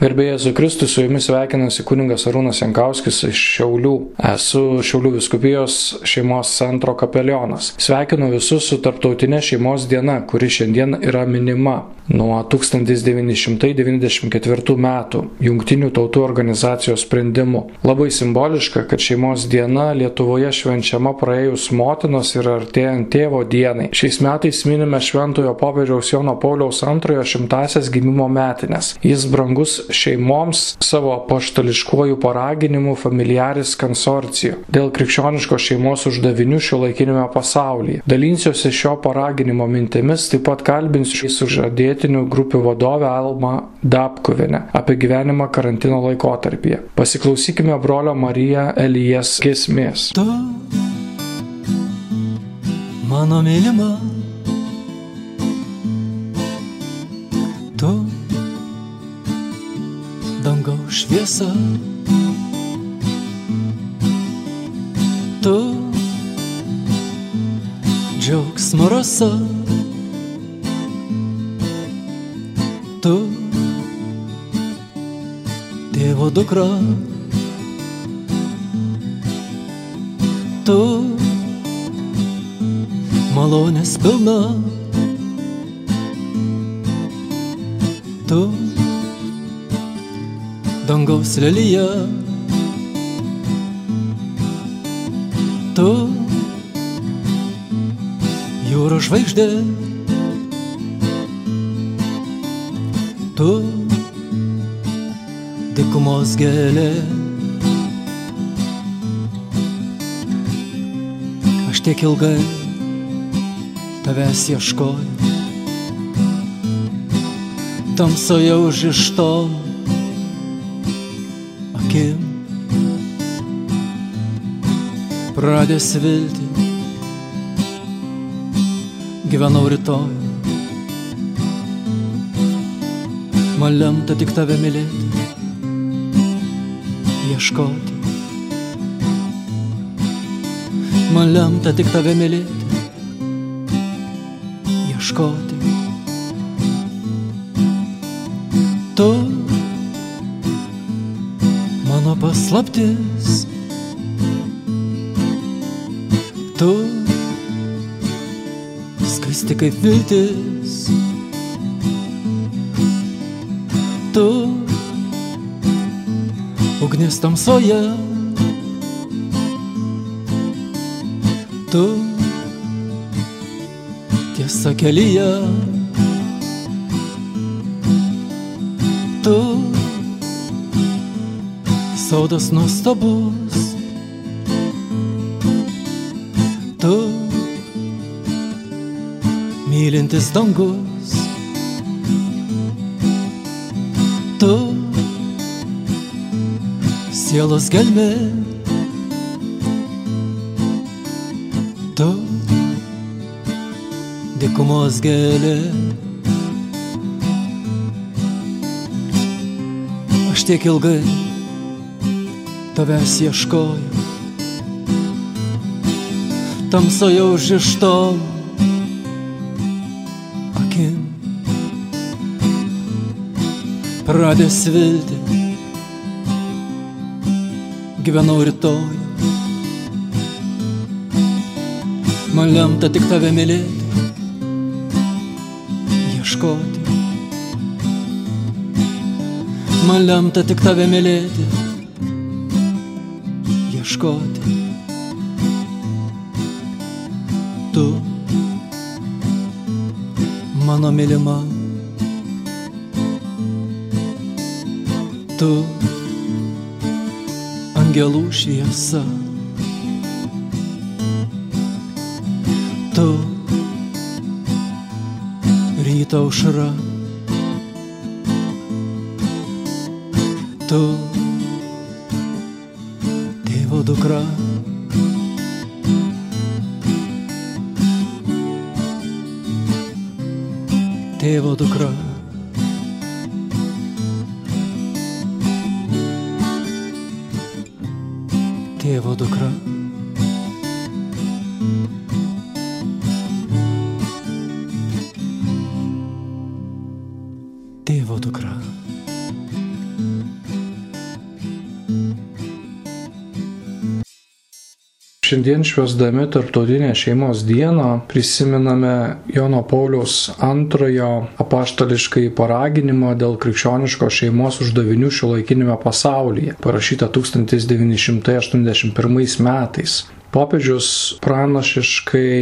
Garbėjai Jėzų Kristų, su jumis sveikinasi kuningas Arūnas Jankauskis iš Šiaulių. Esu Šiaulių viskupijos šeimos centro kapelionas. Sveikinu visus su tarptautinė šeimos diena, kuri šiandien yra minima nuo 1994 metų Junktinių tautų organizacijos sprendimu. Labai simboliška, kad šeimos diena Lietuvoje švenčiama praėjus motinos ir artėjant tėvo dienai. Šiais metais minime Šventojo popiežiaus Jono Pauliaus antrojo šimtasias gimimo metinės. Jis brangus šeimoms savo paštališkuoju paraginimu familiaris konsorcijų dėl krikščioniško šeimos uždavinių šio laikinėme pasaulyje. Dalinsiuosi šio paraginimo mintimis, taip pat kalbinsiu šį sužadėtinių grupių vadovę Almą Dabkuvinę apie gyvenimą karantino laikotarpyje. Pasiklausykime brolio Mariją Elijas giesmės. Tu, mano mylima, tu dangaus šviesa. Tu džiaugsmo rasa. Tu tėvo dukra. Tu malonės pilna. Tu dangaus lelyje. Tu jūros žvaigždė. Tu dikumos gėlė. Aš tiek ilgai tavęs ieškoju. Tamsoje užrištom akim pradės vilti gyvenau rytoj. Man lemta tik tave mylėti. Ieškoti. Man lemta tik tave mylėti. Ieškoti. Tu mano paslaptis. Tu skaisti kaip viltis. Tu ugnis tamsoje. Tu tiesa kelyje. Tu sodas nuostabus. Mylintis dangus. Tu sielos gelmė. Tu dikumos gėlė. Aš tiek ilgai tavęs ieškoju. Tamsoje užrištom akim pradės vilti. Gyvenau rytoj. Man lemta tik tave mylėti, ieškoti. Man lemta tik tave mylėti ieškoti. Tu, mano mylima, tu, angelų šviesa. Tu, ryto aušra. Tu, tėvo dukra. Tėvo dukra. Tėvo Šiandien švesdami Tarptautinę šeimos dieną prisiminame Jono Pauliaus antrojo apaštališkai paraginimo dėl krikščioniškos šeimos uždavinių šiuolaikinėme pasaulyje, parašyta 1981 metais. Popiežius pranašiškai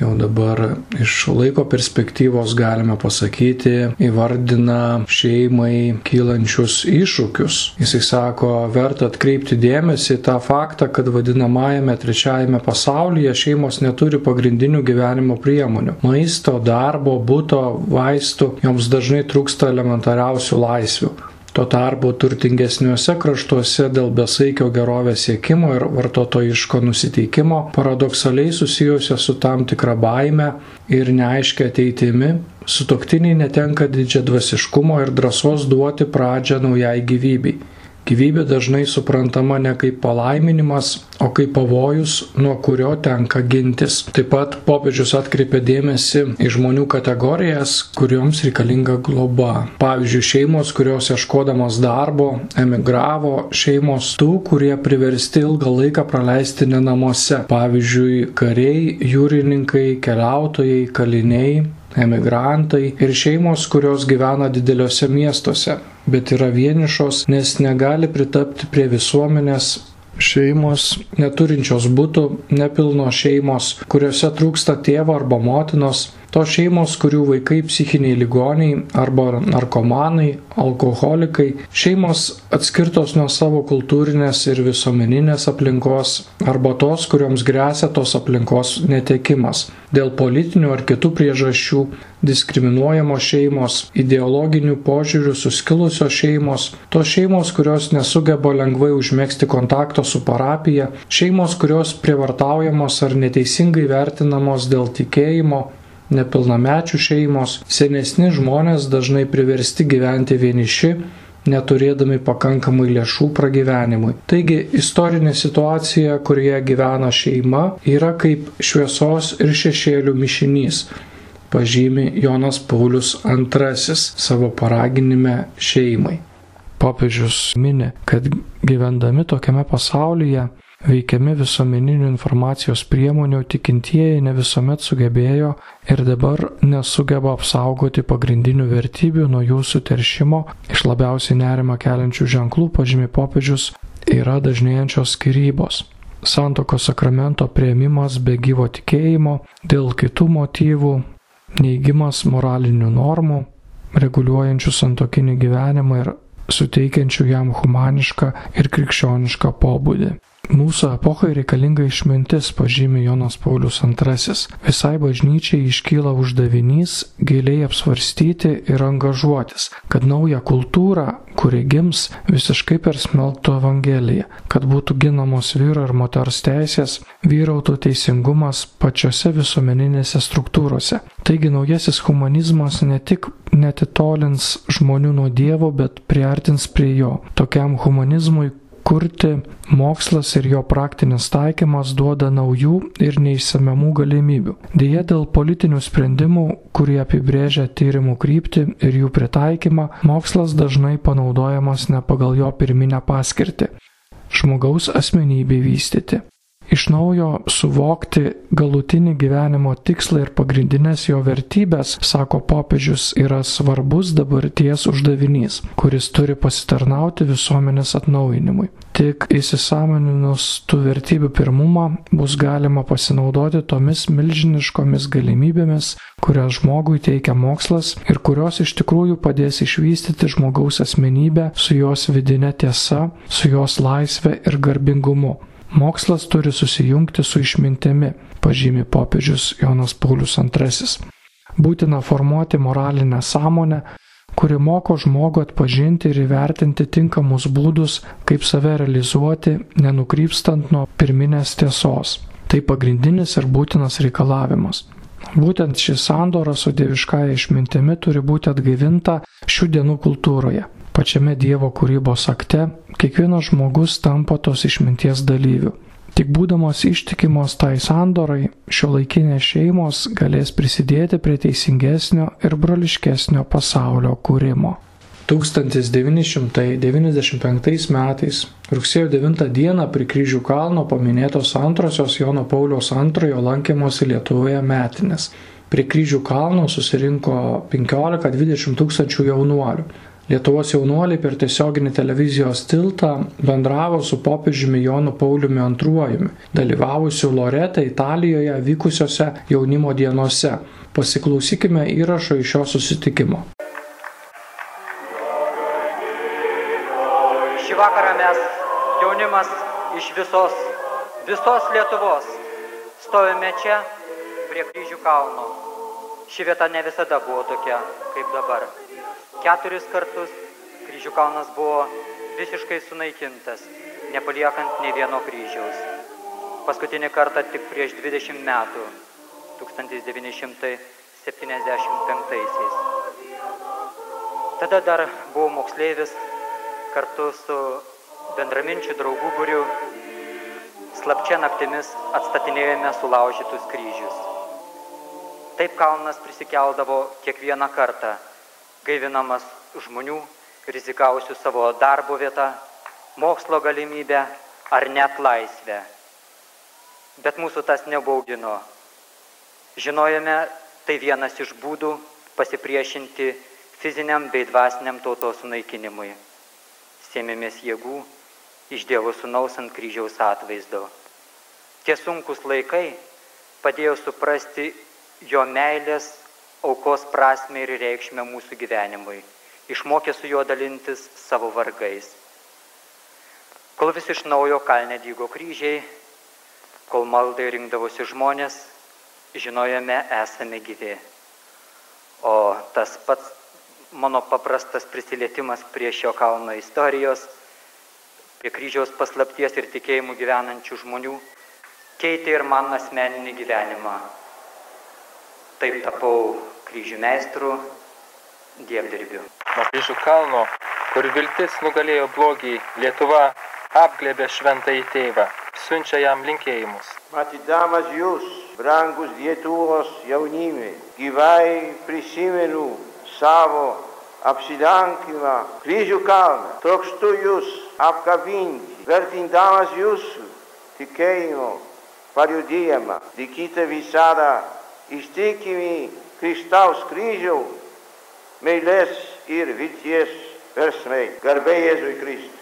jau dabar iš laiko perspektyvos galime pasakyti, įvardina šeimai kylančius iššūkius. Jisai sako, verta atkreipti dėmesį tą faktą, kad vadinamajame trečiajame pasaulyje šeimos neturi pagrindinių gyvenimo priemonių - maisto, darbo, būto, vaistų, joms dažnai trūksta elementariausių laisvių. Tuo tarpu turtingesniuose kraštuose dėl besaikio gerovės siekimo ir vartotojiško nusiteikimo paradoksaliai susijusio su tam tikra baime ir neaiškia ateitimi, sutoktiniai netenka didžią dvasiškumo ir drąsos duoti pradžią naujai gyvybei. Gyvybė dažnai suprantama ne kaip palaiminimas, o kaip pavojus, nuo kurio tenka gintis. Taip pat popiežius atkreipia dėmesį į žmonių kategorijas, kurioms reikalinga globa. Pavyzdžiui, šeimos, kurios ieškodamos darbo, emigravo, šeimos tų, kurie priversti ilgą laiką praleisti ne namuose. Pavyzdžiui, kariai, jūrininkai, keliautojai, kaliniai, emigrantai ir šeimos, kurios gyvena dideliuose miestuose, bet yra vienišos, nes negali pritapti prie visuomenės šeimos neturinčios būtų, nepilnos šeimos, kuriuose trūksta tėvo arba motinos, tos šeimos, kurių vaikai psichiniai ligoniai arba narkomanai, alkoholikai, šeimos atskirtos nuo savo kultūrinės ir visuomeninės aplinkos arba tos, kurioms grėsia tos aplinkos netekimas. Dėl politinių ar kitų priežasčių diskriminuojamos šeimos, ideologinių požiūrių suskilusios šeimos, tos šeimos, kurios nesugeba lengvai užmėgsti kontakto su parapija, šeimos, kurios prievartaujamos ar neteisingai vertinamos dėl tikėjimo, nepilnamečių šeimos, senesni žmonės dažnai priversti gyventi vieniši, neturėdami pakankamai lėšų pragyvenimui. Taigi istorinė situacija, kurioje gyvena šeima, yra kaip šviesos ir šešėlių mišinys, pažymi Jonas Paulius II savo paraginime šeimai. Popiežius mini, kad gyvendami tokiame pasaulyje Veikiami visuomeninių informacijos priemonių tikintieji ne visuomet sugebėjo ir dabar nesugeba apsaugoti pagrindinių vertybių nuo jų suteršimo. Iš labiausiai nerima keliančių ženklų pažymi popiežius yra dažnėjančios skirybos. Santokos sakramento prieimimas be gyvo tikėjimo, dėl kitų motyvų, neįgymas moralinių normų, reguliuojančių santokinį gyvenimą ir suteikiančių jam humanišką ir krikščionišką pobūdį. Mūsų epochai reikalinga išmintis, pažymi Jonas Paulius II. Visai bažnyčiai iškyla uždavinys giliai apsvarstyti ir angažuotis, kad naują kultūrą, kuri gims, visiškai persmelktų Evangeliją, kad būtų ginamos vyro ir moters teisės, vyrautų teisingumas pačiose visuomeninėse struktūrose. Taigi naujasis humanizmas ne tik netitolins žmonių nuo Dievo, bet priartins prie jo. Tokiam humanizmui kurti mokslas ir jo praktinis taikymas duoda naujų ir neišsamiamų galimybių. Deja, dėl politinių sprendimų, kurie apibrėžia tyrimų kryptį ir jų pritaikymą, mokslas dažnai panaudojamas ne pagal jo pirminę paskirtį - žmogaus asmenybei vystyti iš naujo suvokti galutinį gyvenimo tikslą ir pagrindinės jo vertybės, sako popiežius, yra svarbus dabarties uždavinys, kuris turi pasitarnauti visuomenės atnaujinimui. Tik įsisamoninus tų vertybių pirmumą bus galima pasinaudoti tomis milžiniškomis galimybėmis, kurias žmogui teikia mokslas ir kurios iš tikrųjų padės išvystyti žmogaus asmenybę su jos vidinė tiesa, su jos laisvė ir garbingumu. Mokslas turi susijungti su išmintimi, pažymi popiežius Jonas Paulius II. Būtina formuoti moralinę sąmonę, kuri moko žmogų atpažinti ir įvertinti tinkamus būdus, kaip save realizuoti, nenukrypstant nuo pirminės tiesos. Tai pagrindinis ir būtinas reikalavimas. Būtent ši sandora su dieviškąja išmintimi turi būti atgaivinta šių dienų kultūroje pačiame Dievo kūrybos akte kiekvienas žmogus tampa tos išminties dalyviu. Tik būdamos ištikimos tai sandorai, šio laikinės šeimos galės prisidėti prie teisingesnio ir broliškesnio pasaulio kūrimo. 1995 metais rugsėjo 9 dieną prie kryžių kalno paminėtos antrosios Jono Pauliaus antrojo lankymosi Lietuvoje metinės. Prie kryžių kalno susirinko 15-20 tūkstančių jaunuolių. Lietuvos jaunuoliai per tiesioginį televizijos tiltą bendravo su popiežiumi Jonu Pauliumi II, dalyvavusiu Lorete Italijoje vykusiose jaunimo dienose. Pasiklausykime įrašo iš šio susitikimo. Šį vakarą mes, jaunimas iš visos, visos Lietuvos, stovime čia prie kryžių kalno. Ši vieta ne visada buvo tokia kaip dabar. Keturis kartus kryžių kalnas buvo visiškai sunaikintas, nepaliekant nei vieno kryžiaus. Paskutinį kartą tik prieš 20 metų, 1975-aisiais. Tada dar buvau moksleivis kartu su bendraminčių draugų būriu slapčia naktimis atstatinėjome sulaužytus kryžius. Taip kalnas prisikeldavo kiekvieną kartą, gaivinamas žmonių, rizikausių savo darbo vietą, mokslo galimybę ar net laisvę. Bet mūsų tas nebaugino. Žinojame, tai vienas iš būdų pasipriešinti fiziniam bei dvasiniam tautos sunaikinimui. Sėmėmės jėgų iš Dievo sunaus ant kryžiaus atvaizdo. Tie sunkus laikai padėjo suprasti jo meilės aukos prasme ir reikšmę mūsų gyvenimui, išmokė su juo dalintis savo vargais. Kol vis iš naujo kalne dygo kryžiai, kol maldai rinkdavosi žmonės, žinojome esame gyvi. O tas pats mano paprastas prisilietimas prie šio kalno istorijos, prie kryžiaus paslapties ir tikėjimų gyvenančių žmonių, keitė ir man asmeninį gyvenimą Taip tapau kryžių meistrų, dievdirbiu. Nuo kryžių kalno, kur viltis nugalėjo blogį, Lietuva apglėbė šventąjį tėvą, siunčia jam linkėjimus. Matydamas jūs, brangus Lietuvos jaunimai, gyvai prisimenu savo apsilankymą kryžių kalną. Trokštu jūs apkabinti, vertindamas jūsų tikėjimo paliudėjimą, likite visada ištikimi Kristaus kryžiaus, meilės ir vilties versmai. Garbė Jėzui Kristui.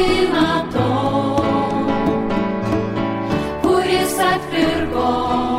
motiną to, kuris atpirko.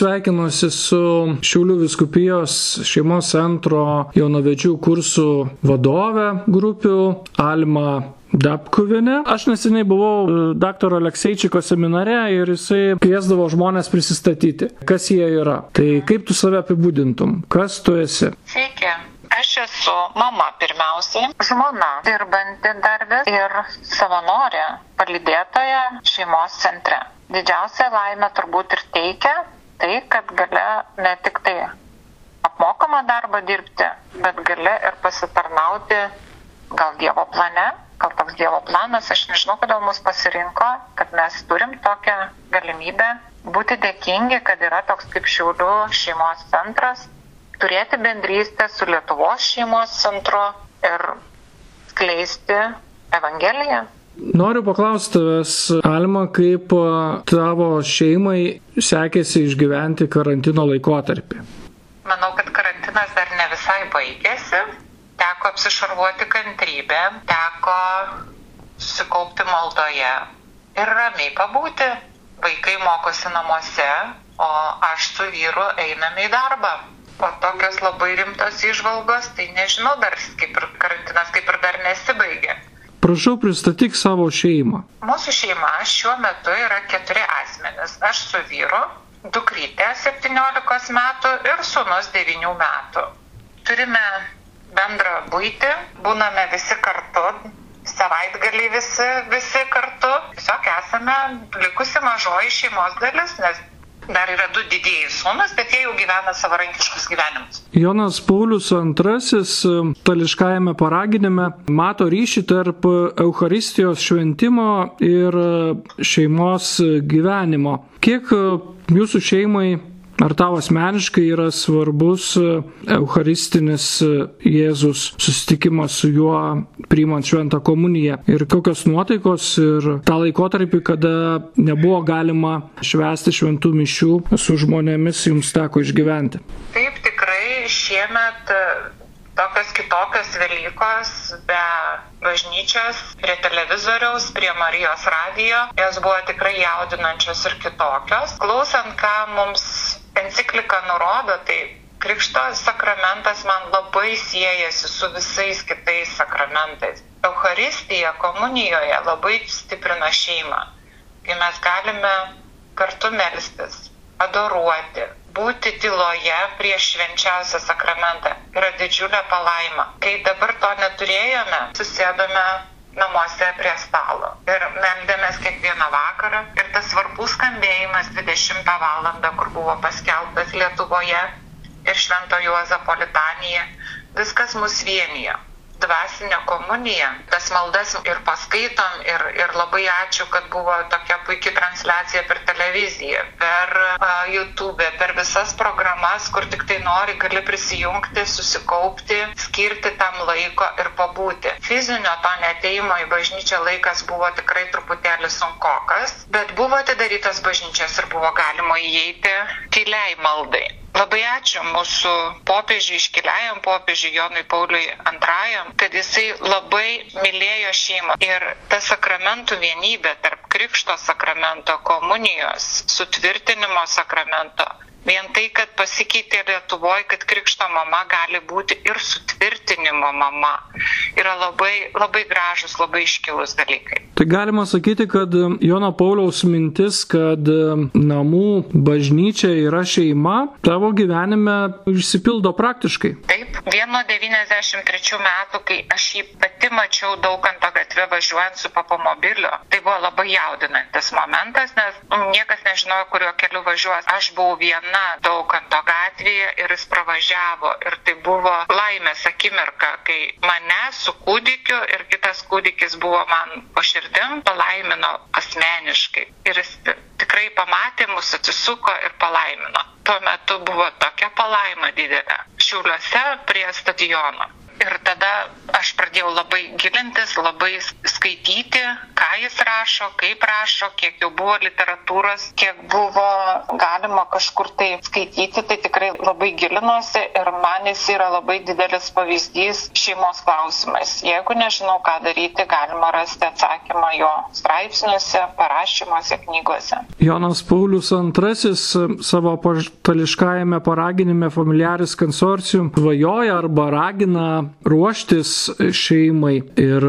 Sveikinuosi su Šiaulių viskupijos šeimos centro jaunavedžių kursų vadove grupių Alma Dapkuvinė. Aš neseniai buvau e, dr. Alekseičiko seminare ir jisai kviesdavo žmonės prisistatyti, kas jie yra. Tai kaip tu save apibūdintum, kas tu esi? Sveiki. Aš esu mama pirmiausiai, žmona, dirbanti darbę ir savanorė, palydėtoja šeimos centre. Didžiausia laimė turbūt ir teikia tai, kad gale ne tik tai apmokamą darbą dirbti, bet gale ir pasitarnauti gal Dievo plane, gal toks Dievo planas, aš nežinau, kodėl mus pasirinko, kad mes turim tokią galimybę būti dėkingi, kad yra toks kaip Šiaulių šeimos centras, turėti bendrystę su Lietuvos šeimos centru ir skleisti Evangeliją. Noriu paklausti tavęs, Alma, kaip tavo šeimai sekėsi išgyventi karantino laikotarpį? Manau, kad karantinas dar ne visai baigėsi. Teko apsišarvuoti kantrybę, teko susikaupti maldoje ir ramiai pabūti. Vaikai mokosi namuose, o aš su vyru einame į darbą. O tokios labai rimtos išvalgos, tai nežinau dar, kaip ir karantinas kaip ir dar nesibaigė. Prašau, pristatyk savo šeimą. Mūsų šeima šiuo metu yra keturi asmenys. Aš su vyru, dukrytė 17 metų ir sunus 9 metų. Turime bendrą būti, būname visi kartu, savaitgalį visi, visi kartu. Tiesiog esame likusi mažoji šeimos dalis, nes dar yra du didieji sūnus, bet jie jau gyvena savarankiškus gyvenimus. Jonas Paulius II tališkajame paraginime mato ryšį tarp Euharistijos šventimo ir šeimos gyvenimo. Kiek jūsų šeimai Ar tau asmeniškai yra svarbus e, Eucharistinis e, Jėzus susitikimas su juo priimant šventą komuniją ir kokios nuotaikos ir tą laikotarpį, kada nebuvo galima švęsti šventų mišių su žmonėmis jums teko išgyventi? Taip, tikrai šiemet e, tokios kitokios Velykos be bažnyčios, prie televizoriaus, prie Marijos radijo, jos buvo tikrai jaudinančios ir kitokios. Klausant, ką mums enciklika nurodo, tai Krikšto sakramentas man labai siejasi su visais kitais sakramentais. Euharistija komunijoje labai stiprina šeimą, kai mes galime kartu melstis, adoruoti, būti tyloje prieš švenčiausią sakramentą yra didžiulė palaima. Kai dabar to neturėjome, susėdome namuose prie stalo. Ir meldėmės kiekvieną vakarą. Ir tas svarbus skambėjimas 20 val. kur buvo paskelbtas Lietuvoje ir Švento Juozapo litanija, viskas mus vienijo dvasinę komuniją. Tas maldas ir paskaitom ir, ir labai ačiū, kad buvo tokia puikia transliacija per televiziją, per uh, YouTube, per visas programas, kur tik tai nori, gali prisijungti, susikaupti, skirti tam laiko ir pabūti. Fizinio to neteimo į bažnyčią laikas buvo tikrai truputėlį sunkokas, bet buvo atidarytos bažnyčios ir buvo galima įeiti tyliai maldai. Labai ačiū mūsų popiežiui, iškeliajam popiežiui Jonui Pauliui II, kad jisai labai mylėjo šeimą. Ir ta sakramentų vienybė tarp krikšto sakramento, komunijos, sutvirtinimo sakramento Vien tai, kad pasikeitė Lietuvoje, kad krikšto mama gali būti ir sutvirtinimo mama, yra labai, labai gražus, labai iškilus dalykai. Tai galima sakyti, kad Jono Pauliaus mintis, kad namų bažnyčia yra šeima, tavo gyvenime išsipildo praktiškai. Taip, vieno 93 metų, kai aš jį pati mačiau daug ant to gatvė važiuojant su papamobiliu, tai buvo labai jaudinantis momentas, nes niekas nežinojo, kuriuo keliu važiuos. Aš buvau viena daug ant to gatvėje ir jis pravažiavo. Ir tai buvo laimės akimirka, kai mane su kūdikiu ir kitas kūdikis buvo man po širdim, palaimino asmeniškai. Ir jis tikrai pamatė mus, atsisuko ir palaimino. Tuo metu buvo tokia palaima didelė. Šiauliuose prie stadiono. Ir tada aš pradėjau labai gilintis, labai skaityti, ką jis rašo, kaip rašo, kiek jau buvo literatūros, kiek buvo galima kažkur tai skaityti, tai tikrai labai gilinuosi ir man jis yra labai didelis pavyzdys šeimos klausimais. Jeigu nežinau, ką daryti, galima rasti atsakymą jo straipsniuose, parašymuose, knygose. Jonas Paulius II savo paštališkajame paraginime familiaris konsorcium vajoja arba ragina ruoštis šeimai ir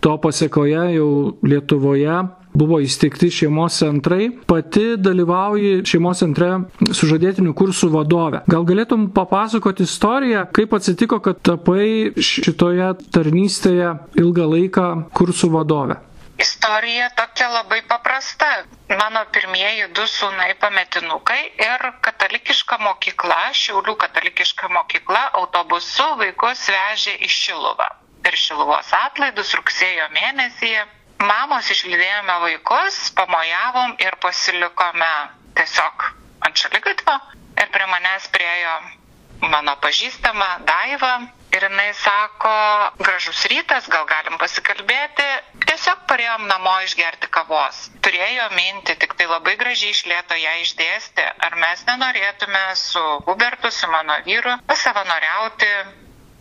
to pasiekoje jau Lietuvoje buvo įsteigti šeimos centrai, pati dalyvauji šeimos centre sužadėtinių kursų vadovė. Gal galėtum papasakoti istoriją, kaip atsitiko, kad tapai šitoje tarnystėje ilgą laiką kursų vadovė? Istorija tokia labai paprasta. Mano pirmieji du sūnai pametinukai ir katalikiška mokykla, Šiaulių katalikiška mokykla autobusu vaikus vežė į Šiluvą. Per Šiluvos atlaidus rugsėjo mėnesį mamos išlydėjome vaikus, pamojavom ir pasilikome tiesiog ant šaligatvio ir prie manęs priejo mano pažįstama Daiva ir jinai sako, gražus rytas, gal galim pasikalbėti. Tiesiog parėjom namo išgerti kavos. Turėjo minti, tik tai labai gražiai išlėto ją išdėsti, ar mes nenorėtume su Hubertu, su mano vyru, pasavanoriauti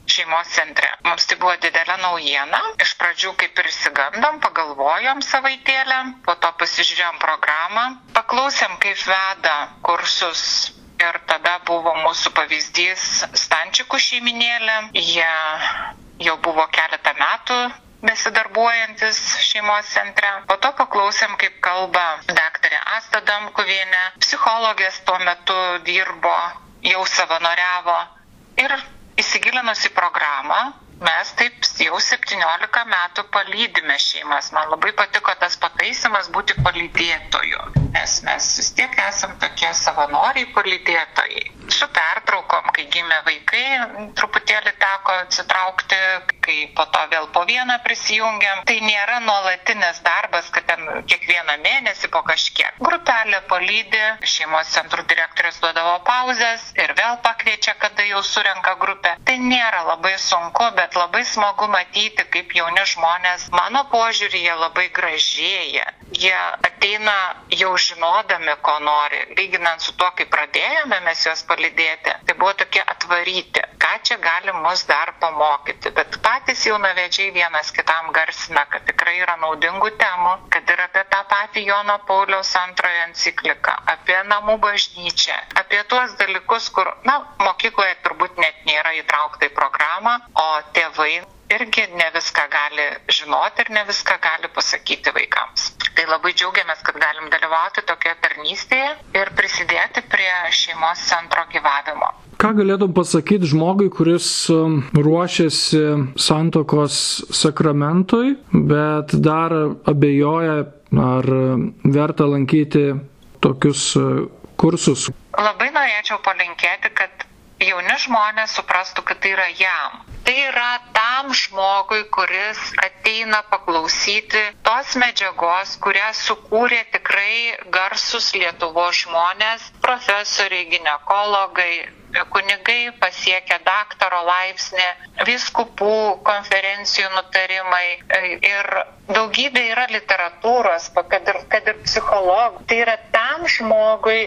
šeimos centre. Mums tai buvo didelė naujiena. Iš pradžių kaip ir įsigandom, pagalvojom savaitėlę, po to pasižiūrėjom programą, paklausėm, kaip veda kursus Ir tada buvo mūsų pavyzdys Stančikų šeiminėlė. Jie jau buvo keletą metų besidarbuojantis šeimos centre. Po to paklausėm, kaip kalba daktarė Asta Damkuvienė. Psichologės tuo metu dirbo, jau savanoriavo. Ir įsigilinus į programą, mes taip jau 17 metų palydime šeimas. Man labai patiko tas pataisimas būti palydėtoju, nes mes vis tiek esam tokie savanoriai palydėtojai. Su pertraukom, kai gimė vaikai, truputėlį teko atsitraukti, kai po to vėl po vieną prisijungiam. Tai nėra nuolatinis darbas, kad ten kiekvieną mėnesį po kažkiek. Grupelė palydė, šeimos centrų direktorius duodavo pauzes ir vėl pakviečia, kada jau surenka grupę. Tai nėra labai sunku, bet labai smagu matyti, kaip jauni žmonės, mano požiūrį, jie labai gražėja. Jie ateina jau žinodami, ko nori. Lyginant su tuo, kai pradėjome mes juos palydėti, tai buvo tokie atvaryti, ką čia gali mus dar pamokyti. Bet patys jaunavedžiai vienas kitam garsina, kad tikrai yra naudingų temų, kad ir apie tą patį Jono Pauliaus antrojo encikliką, apie namų bažnyčią, apie tuos dalykus, kur, na, mokykloje turbūt net nėra įtraukta į programą, o tėvai irgi ne viską gali žinoti ir ne viską gali pasakyti vaikams. Tai labai džiaugiamės, kad galim dalyvauti tokioje tarnystėje ir prisidėti prie šeimos centro gyvavimo. Ką galėtum pasakyti žmogui, kuris um, ruošiasi santokos sakramentui, bet dar abejoja, ar verta lankyti tokius uh, kursus? Labai norėčiau palinkėti, kad jauni žmonės suprastų, kad tai yra jam. Tai yra tam žmogui, kuris ateina paklausyti tos medžiagos, kurią sukūrė tikrai garsus Lietuvo žmonės, profesoriai, gynekologai, kunigai pasiekę daktaro laipsnį, viskupų konferencijų nutarimai ir daugybė yra literatūros, kad ir, kad ir psichologų. Tai yra tam žmogui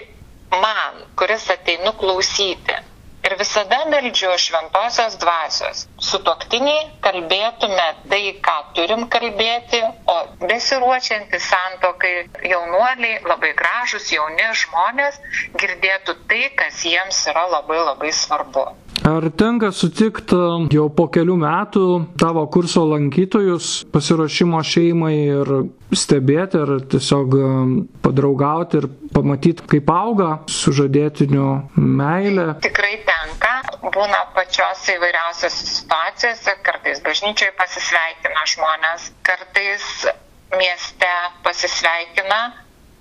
man, kuris ateinu klausyti. Ir visada meldžiu šventosios dvasios. Sutoktiniai kalbėtume tai, ką turim kalbėti, o besiruošiantys santokai jaunuoliai, labai gražus jauni žmonės girdėtų tai, kas jiems yra labai labai svarbu. Ar tenka sutikti jau po kelių metų tavo kurso lankytojus pasiruošimo šeimai ir stebėti, ar tiesiog um, padraugauti ir pamatyti, kaip auga sužadėtinių meilė? Tikrai tenka, būna pačiose įvairiausiose situacijose, kartais bažnyčioje pasisveikina žmonės, kartais mieste pasisveikina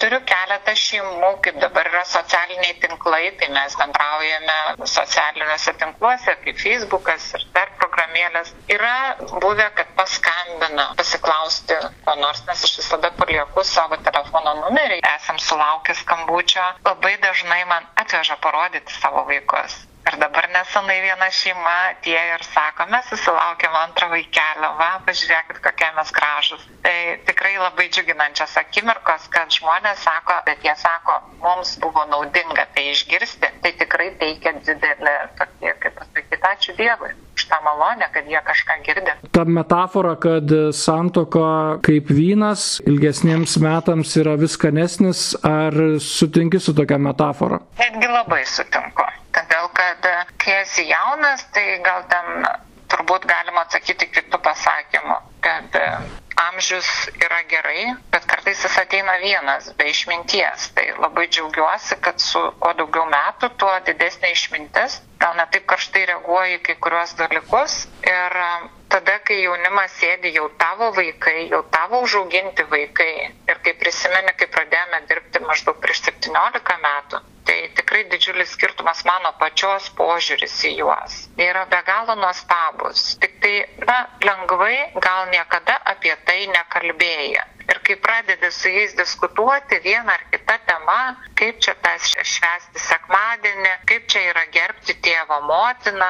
turiu keletą šeimų kaip dabar yra socialiniai tinklai tai mes bendraujame socialiniuose tinkluose kaip feisbukas ir dar programėlės. Yra buvę kad paskambina pasiklausti ko nors nes aš visada palieku savo telefono numerį esam sulaukę skambučio. Labai dažnai man atveža parodyti savo vaikus Ir dabar nesenai viena šeima atėjo ir sako, mes susilaukėm antrą vaikelio, va, pažiūrėkit, kokie mes gražus. Tai tikrai labai džiuginančios akimirkos, kad žmonės sako, bet jie sako, mums buvo naudinga tai išgirsti, tai tikrai teikia didelį, tokį, kaip pasakyti, ačiū Dievui už tą malonę, kad jie kažką girdi. Ta metafora, kad santoka kaip vynas ilgesniems metams yra viskanesnis, ar sutinki su tokia metafora? Netgi labai sutinku todėl kad kai esi jaunas, tai gal ten turbūt galima atsakyti kitų pasakymų, kad amžius yra gerai, bet kartais jis ateina vienas, be išminties. Tai labai džiaugiuosi, kad su kuo daugiau metų, tuo didesnė išmintis. Gal ne taip karštai reaguoji kai kuriuos dalykus. Ir tada, kai jaunimas sėdi jau tavo vaikai, jau tavo užauginti vaikai. Ir kai prisimeni, kai pradėjome dirbti maždaug prieš 17 metų, tai tikrai didžiulis skirtumas mano pačios požiūris į juos. Jie yra be galo nuostabus. Tik tai, na, lengvai gal niekada apie tai nekalbėję. Kai pradedi su jais diskutuoti vieną ar kitą temą, kaip čia tas švesti sekmadienį, kaip čia yra gerbti tėvo motiną,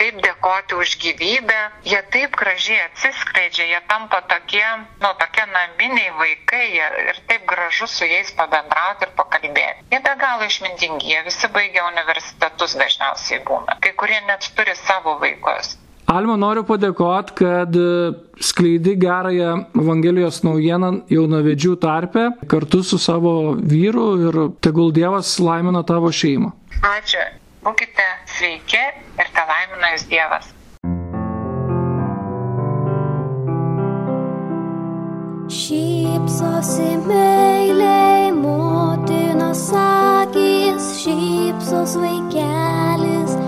kaip dėkoti už gyvybę, jie taip gražiai atsiskleidžia, jie tampa tokie, nu, tokie naminiai vaikai ir taip gražu su jais pabendrauti ir pakalbėti. Jie be galo išmintingi, jie visi baigia universitetus dažniausiai būna, kai kurie net turi savo vaikus. Alma, noriu padėkoti, kad e, skleidi gerąją Evangelijos naujieną jaunavedžių tarpe kartu su savo vyru ir tegul Dievas laimina tavo šeimą. Ačiū. Būkite sveiki ir te laimina jūs Dievas. Šypsosi meiliai motinos akis, šypsos vaikelis,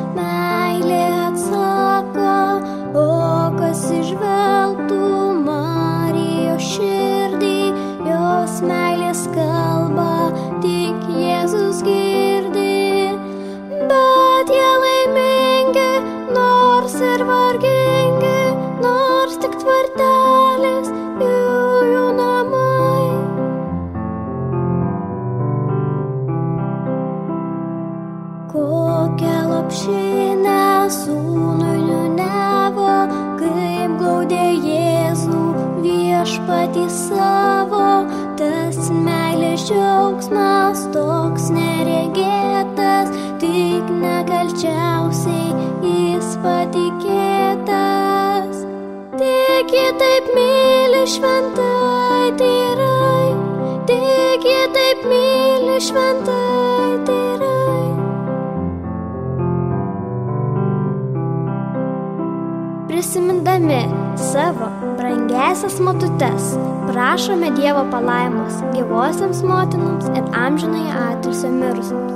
savo brangesias matutes, prašome Dievo palaimos gyvosiams motinams ir amžinai atilsio mirusiems.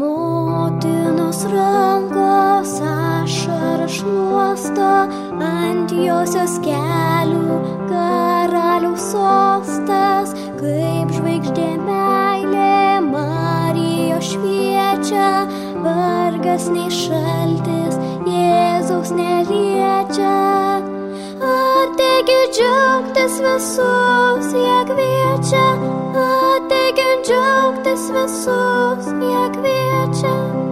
Motinos rankos ašara šluosto ant josios kelių karaliaus sostas, kaip žvaigždė meilė Marijos šviečia, vargas nei šaltis Jėzaus neliečia. Ateikit džiaugtis visus, jie kviečia, ateikit džiaugtis visus, jie kviečia.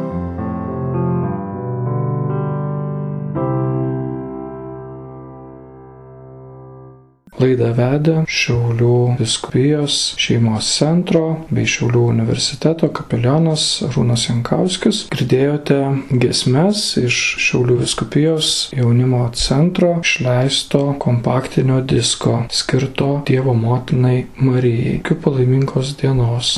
Laidą vedė Šiaulių biskupijos šeimos centro bei Šiaulių universiteto kapelionas Rūnas Jankauskis. Girdėjote gesmes iš Šiaulių biskupijos jaunimo centro išleisto kompaktinio disko skirto Dievo motinai Marijai. Iki palaimingos dienos.